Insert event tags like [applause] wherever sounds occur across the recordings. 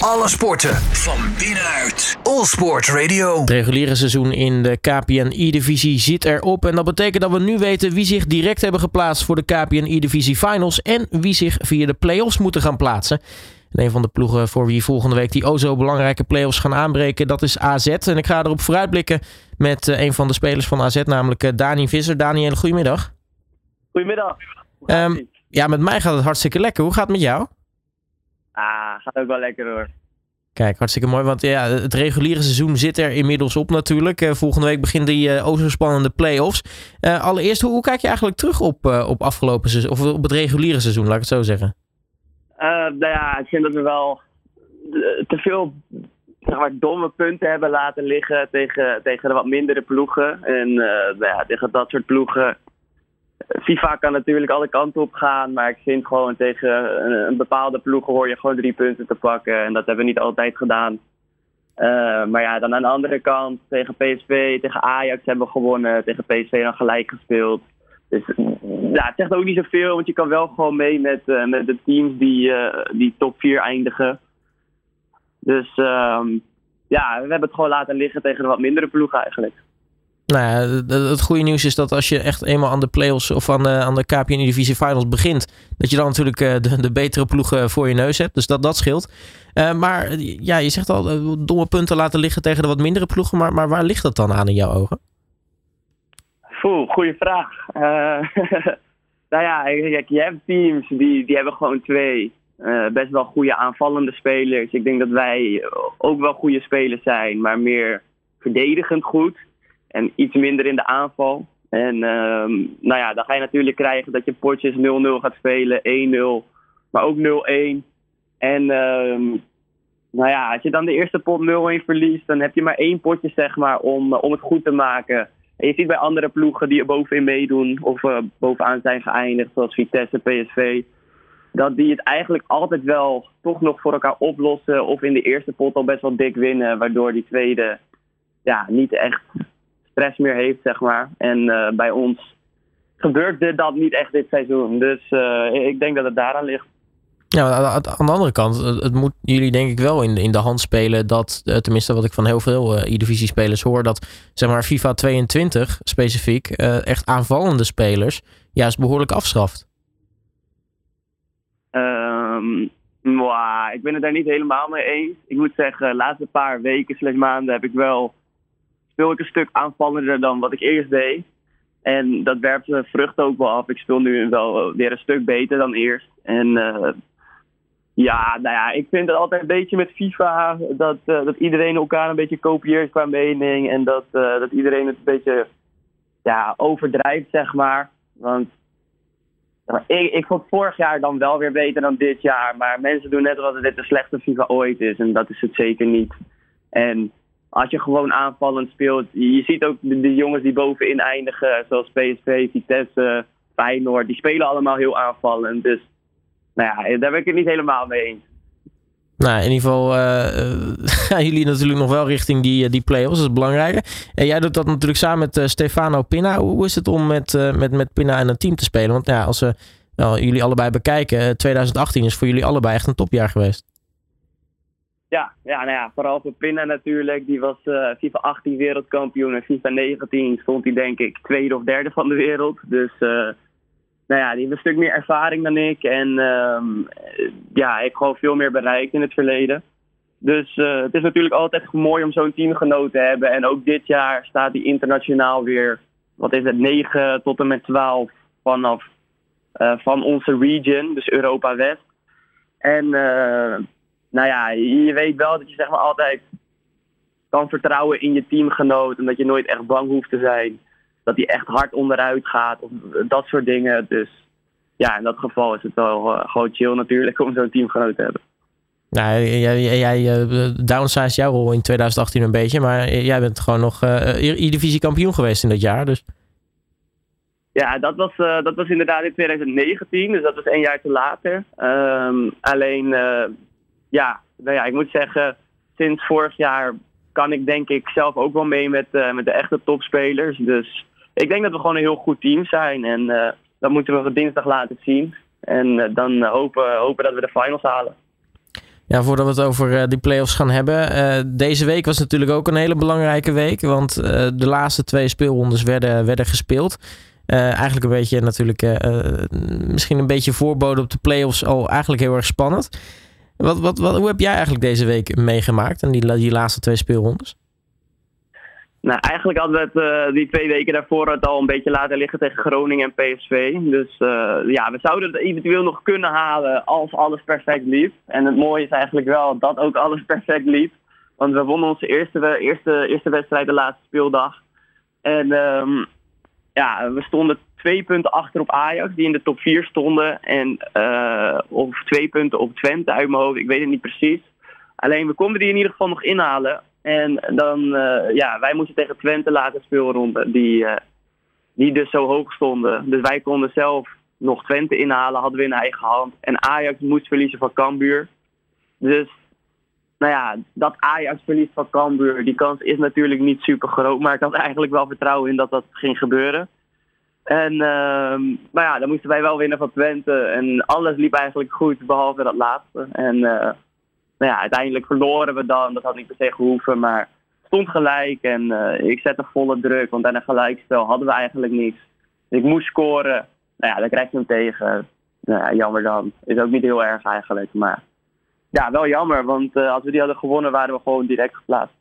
Alle sporten van binnenuit. All Sport Radio. Het reguliere seizoen in de KPN-E-divisie zit erop. En dat betekent dat we nu weten wie zich direct hebben geplaatst voor de KPN-E-divisie finals. En wie zich via de play-offs moeten gaan plaatsen. En een van de ploegen voor wie volgende week die o zo belangrijke play-offs gaan aanbreken, dat is AZ. En ik ga erop vooruitblikken met eh, een van de spelers van AZ, namelijk eh, Dani Visser. Dani, hele goedemiddag. Goedemiddag. Um, ja, met mij gaat het hartstikke lekker. Hoe gaat het met jou? Ah, gaat ook wel lekker hoor. Kijk, hartstikke mooi. Want ja, het reguliere seizoen zit er inmiddels op natuurlijk. Uh, volgende week begint die uh, o zo spannende play-offs. Uh, allereerst, hoe, hoe, kijk je eigenlijk terug op, op afgelopen seizoen, of op het reguliere seizoen, laat ik het zo zeggen? nou ja, ik vind dat we wel te veel zeg maar, domme punten hebben laten liggen tegen, tegen de wat mindere ploegen. En nou ja, tegen dat soort ploegen FIFA kan natuurlijk alle kanten op gaan, maar ik vind gewoon tegen een, bepaalde ploeg hoor je gewoon drie punten te pakken. En dat hebben we niet altijd gedaan. Uh, maar ja, dan aan de andere kant, tegen PSV, tegen Ajax hebben we gewonnen, tegen PSV dan gelijk gespeeld. Dus ja, het zegt ook niet zoveel, want je kan wel gewoon mee met, uh, met de teams die, uh, die top 4 eindigen. Dus um, ja, we hebben het gewoon laten liggen tegen een wat mindere ploeg eigenlijk. Nou ja, het goede nieuws is dat als je echt eenmaal aan de playoffs of aan de, de KPN Divisie Finals begint, dat je dan natuurlijk de, de betere ploegen voor je neus hebt. Dus dat, dat scheelt. Uh, maar ja, je zegt al, domme punten laten liggen tegen de wat mindere ploegen. Maar, maar waar ligt dat dan aan in jouw ogen? Oeh, goede vraag. [laughs] Nou ja, je hebt teams die, die hebben gewoon twee best wel goede aanvallende spelers. Ik denk dat wij ook wel goede spelers zijn, maar meer verdedigend goed. En iets minder in de aanval. En um, nou ja, dan ga je natuurlijk krijgen dat je potjes 0-0 gaat spelen, 1-0, maar ook 0-1. En um, nou ja, als je dan de eerste pot 0-1 verliest, dan heb je maar één potje zeg maar om, om het goed te maken. En je ziet bij andere ploegen die er bovenin meedoen of uh, bovenaan zijn geëindigd, zoals Vitesse, PSV, dat die het eigenlijk altijd wel toch nog voor elkaar oplossen of in de eerste pot al best wel dik winnen, waardoor die tweede ja, niet echt stress meer heeft, zeg maar. En uh, bij ons gebeurt dat niet echt dit seizoen. Dus uh, ik denk dat het daaraan ligt. Ja, aan de andere kant, het moet jullie denk ik wel in, in de hand spelen dat, eh, tenminste wat ik van heel veel uh, E-divisie-spelers hoor, dat zeg maar FIFA 22 specifiek echt aanvallende spelers juist behoorlijk afschaft. Um, ik ben het daar niet helemaal mee eens. Ik moet zeggen, de laatste paar weken, slechts maanden, heb ik wel speel ik een stuk aanvallender dan wat ik eerst deed. En dat werpt de vrucht ook wel af. Ik speel nu wel weer een stuk beter dan eerst. En uh, ja, nou ja, ik vind het altijd een beetje met FIFA dat, uh, dat iedereen elkaar een beetje kopieert qua mening. En dat, uh, dat iedereen het een beetje ja, overdrijft, zeg maar. Want ik, ik vond vorig jaar dan wel weer beter dan dit jaar. Maar mensen doen net alsof dit de slechtste FIFA ooit is. En dat is het zeker niet. En als je gewoon aanvallend speelt. Je ziet ook de, jongens die bovenin eindigen, zoals PSV, Vitesse, Feyenoord. Die spelen allemaal heel aanvallend. Dus nou ja, daar ben ik het niet helemaal mee eens. Nou, in ieder geval uh, [laughs] gaan jullie natuurlijk nog wel richting die, die play-offs. Dat is belangrijk. En jij doet dat natuurlijk samen met Stefano Pinna. Hoe is het om met, met, met Pinna en een team te spelen? Want ja, als we nou, jullie allebei bekijken, 2018 is voor jullie allebei echt een topjaar geweest. Ja, ja, nou ja, vooral voor Pinna natuurlijk. Die was uh, FIFA 18 wereldkampioen en FIFA 19 stond hij denk ik tweede of derde van de wereld. Dus uh, nou ja, die heeft een stuk meer ervaring dan ik. En um, ja, heeft gewoon veel meer bereikt in het verleden. Dus uh, het is natuurlijk altijd mooi om zo'n teamgenoot te hebben. En ook dit jaar staat hij internationaal weer, wat is het, 9 tot en met 12 vanaf van onze region, dus Europa West. En nou ja, je weet wel dat je zeg maar altijd kan vertrouwen in je teamgenoot. En dat je nooit echt bang hoeft te zijn. Dat hij echt hard onderuit gaat. Of dat soort dingen. Dus ja, in dat geval is het wel uh, gewoon chill natuurlijk om zo'n teamgenoot te hebben. Nou, jij, jij uh, downsize jouw rol in 2018 een beetje. Maar jij bent gewoon nog uh, E-divisie kampioen geweest in dat jaar. Dus. Ja, dat was, uh, dat was inderdaad in 2019. Dus dat was een jaar te later. Um, alleen ja, nou ja, ik moet zeggen, sinds vorig jaar kan ik denk ik zelf ook wel mee met, uh, met de echte topspelers. Dus ik denk dat we gewoon een heel goed team zijn. En uh, dat moeten we dinsdag laten zien. En uh, dan hopen, hopen dat we de finals halen. Ja, voordat we het over die play-offs gaan hebben. Deze week was natuurlijk ook een hele belangrijke week. Want de laatste twee speelrondes werden, werden gespeeld. eigenlijk een beetje natuurlijk, misschien een beetje voorbode op de play-offs. Al eigenlijk heel erg spannend. Wat, wat, wat, hoe heb jij eigenlijk deze week meegemaakt en die, die laatste twee speelrondes? Nou, eigenlijk hadden we het uh, die twee weken daarvoor het al een beetje laten liggen tegen Groningen en PSV. Dus uh, ja, we zouden het eventueel nog kunnen halen als alles perfect liep. En het mooie is eigenlijk wel dat ook alles [laughs] perfect liep. Want we wonnen onze eerste, eerste, eerste wedstrijd de laatste speeldag. En um, ja, we stonden twee punten achter op Ajax, die in de top 4 stonden. En uh, of twee punten op Twente uit mijn hoofd, ik weet het niet precies. Alleen we konden die in ieder geval nog inhalen. En dan, uh, ja, wij moesten tegen Twente laten speelronde, die, uh, die dus zo hoog stonden. Dus wij konden zelf nog Twente inhalen, hadden we in eigen hand. En Ajax moest verliezen van Cambuur. Dus, nou ja, dat Ajax verliest van Cambuur, die kans is natuurlijk niet super groot. Maar ik had eigenlijk wel vertrouwen in dat dat ging gebeuren. En, uh, maar ja, dan moesten wij wel winnen van Twente. En alles liep eigenlijk goed, behalve dat laatste. En uh, nou ja, uiteindelijk verloren we dan. Dat had niet per se gehoeven, maar stond gelijk. En uh, ik zette volle druk, want aan een gelijkspel hadden we eigenlijk. Dus ik moest scoren. Nou ja, dan krijg je hem tegen. Nou ja, jammer dan. Is ook niet heel erg eigenlijk. Maar ja, wel jammer, want uh, als we die hadden gewonnen, waren we gewoon direct geplaatst.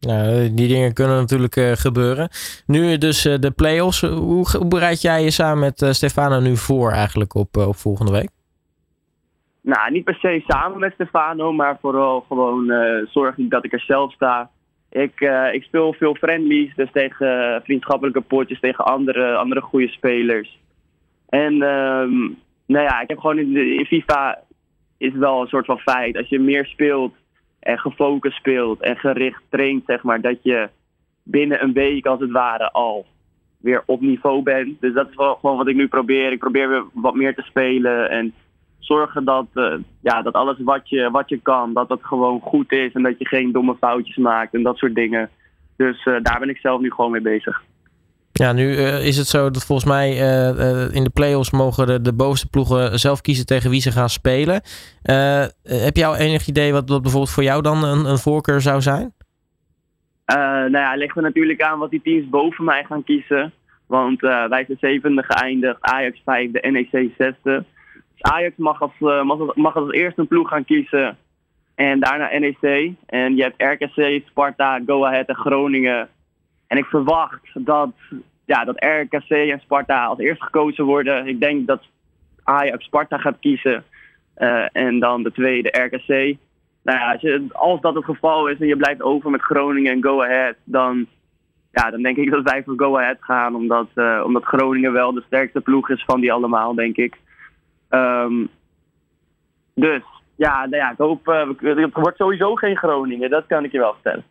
Nou, die dingen kunnen natuurlijk uh, gebeuren. Nu dus uh, de play-offs. Hoe, bereid jij je samen met uh, Stefano nu voor eigenlijk op, op volgende week? Nou, niet per se samen met Stefano, maar vooral gewoon zorg dat ik er zelf sta. Ik, ik speel veel friendlies, dus tegen vriendschappelijke potjes, tegen andere, andere goede spelers. En um, nou ja, ik heb gewoon in, in FIFA is wel een soort van feit. Als je meer speelt, en gefocust speelt en gericht traint, zeg maar, dat je binnen een week als het ware al weer op niveau bent. Dus dat is wel gewoon wat ik nu probeer. Ik probeer weer wat meer te spelen en zorgen dat, uh, ja, dat alles wat je, wat je kan, dat dat gewoon goed is en dat je geen domme foutjes maakt en dat soort dingen. Dus uh, daar ben ik zelf nu gewoon mee bezig. Ja, nu uh, is het zo dat volgens mij uh, uh, in de play-offs mogen de, bovenste ploegen zelf kiezen tegen wie ze gaan spelen. heb jij enig idee wat, wat bijvoorbeeld voor jou dan een, een voorkeur zou zijn? nou ja, het ligt natuurlijk aan wat die teams boven mij gaan kiezen. Want wij zijn zevende geëindigd, Ajax vijfde, NEC zesde. Dus Ajax mag als, mag, mag als eerste een ploeg gaan kiezen. En daarna NEC. En je hebt RKC, Sparta, Go Ahead en Groningen en ik verwacht dat, ja, dat RKC en Sparta als eerste gekozen worden. Ik denk dat Ajax Sparta gaat kiezen. Uh, en dan de tweede RKC. Nou ja, als, dat het geval is en je blijft over met Groningen en Go Ahead, dan, ja, dan denk ik [laughs] dat wij voor Go Ahead gaan. Omdat, uh, omdat Groningen wel de sterkste ploeg is van die allemaal, denk ik. Um, dus ja, nou ja, ik hoop. Uh, het wordt sowieso geen Groningen, dat kan ik je wel vertellen.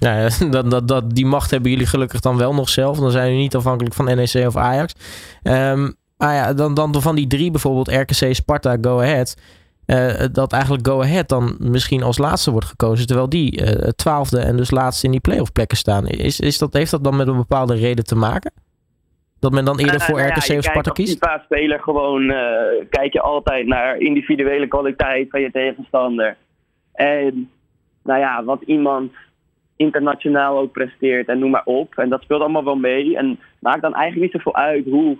Nou ja, [laughs] dat, dat, dat, die macht hebben jullie gelukkig dan wel nog zelf. Dan zijn jullie niet afhankelijk van NEC of Ajax. Um, ah ja, dan, dan van die drie bijvoorbeeld RKC, Sparta, Go Ahead. Uh, dat eigenlijk Go Ahead dan misschien als laatste wordt gekozen. Terwijl die uh, twaalfde en dus laatste in die playoff plekken staan. Is, is dat, heeft dat dan met een bepaalde reden te maken? Dat men dan eerder voor RKC ja, of Sparta kiest? Als speler gewoon uh, kijk je altijd naar individuele kwaliteit van je tegenstander. En nou ja, wat iemand internationaal ook presteert en noem maar op. En dat speelt allemaal wel mee. En maakt dan eigenlijk niet zoveel uit hoe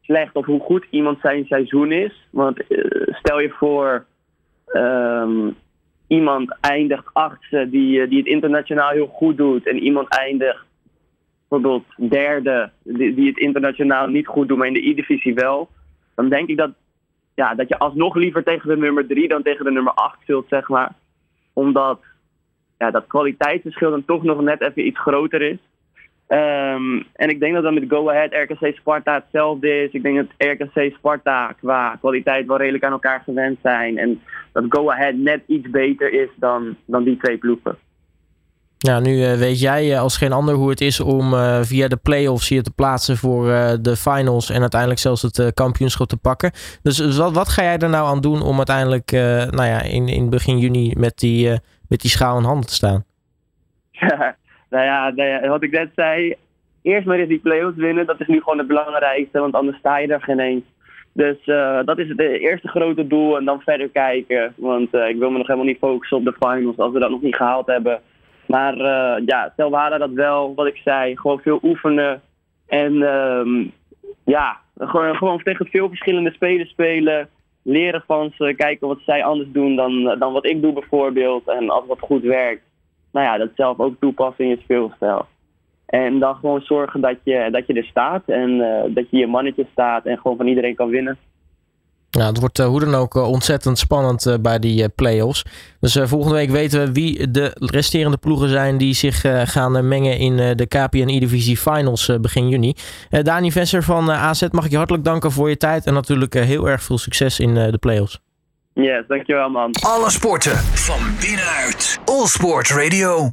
slecht of hoe goed iemand zijn seizoen is. Want uh, stel je voor, um, iemand eindigt achtste die, uh, die het internationaal heel goed doet. En iemand eindigt bijvoorbeeld derde die, die het internationaal niet goed doet, maar in de E-divisie wel. Dan denk ik dat, ja, dat je alsnog liever tegen de nummer drie dan tegen de nummer acht zult, zeg maar. Omdat ja, dat kwaliteitsverschil dan toch nog net even iets groter is. Um, en ik denk dat dat met Go Ahead RKC Sparta hetzelfde is. Ik denk dat RKC Sparta qua kwaliteit wel redelijk aan elkaar gewend zijn. En dat Go Ahead net iets beter is dan, dan die twee ploegen. Ja, nu uh, weet jij uh, als geen ander hoe het is om uh, via de play-offs hier te plaatsen voor de finals en uiteindelijk zelfs het kampioenschap te pakken. Dus wat, wat ga jij er nou aan doen om uiteindelijk nou ja, in, in begin juni met die met die schaal in handen te staan? [laughs] Nou ja, nou ja, wat ik net zei. Eerst maar eens die play-offs winnen. Dat is nu gewoon het belangrijkste. Want anders sta je er geen eens. Dus dat is het eerste grote doel en dan verder kijken. Want ik wil me nog helemaal niet focussen op de finals als we dat nog niet gehaald hebben. Maar ja, stel we dat wel, wat ik zei, gewoon veel oefenen. En ehm, ja, gewoon, gewoon tegen veel verschillende spelers spelen. Leren van ze, kijken wat zij anders doen dan, dan wat ik doe bijvoorbeeld. En als wat goed werkt, nou ja, dat zelf ook toepassen in je speelstijl. En dan gewoon zorgen dat je, dat je er staat en eh, dat je je mannetje staat en gewoon van iedereen kan winnen. Ja, het wordt uh, hoe dan ook uh, ontzettend spannend uh, bij die play-offs. Dus volgende week weten we wie de resterende ploegen zijn die zich gaan mengen in de KPN E-Divisie Finals begin juni. Dani Vesser van AZ, mag ik je hartelijk danken voor je tijd en natuurlijk heel erg veel succes in de play-offs. Yes, dankjewel man. Alle sporten van binnenuit. All Sport Radio.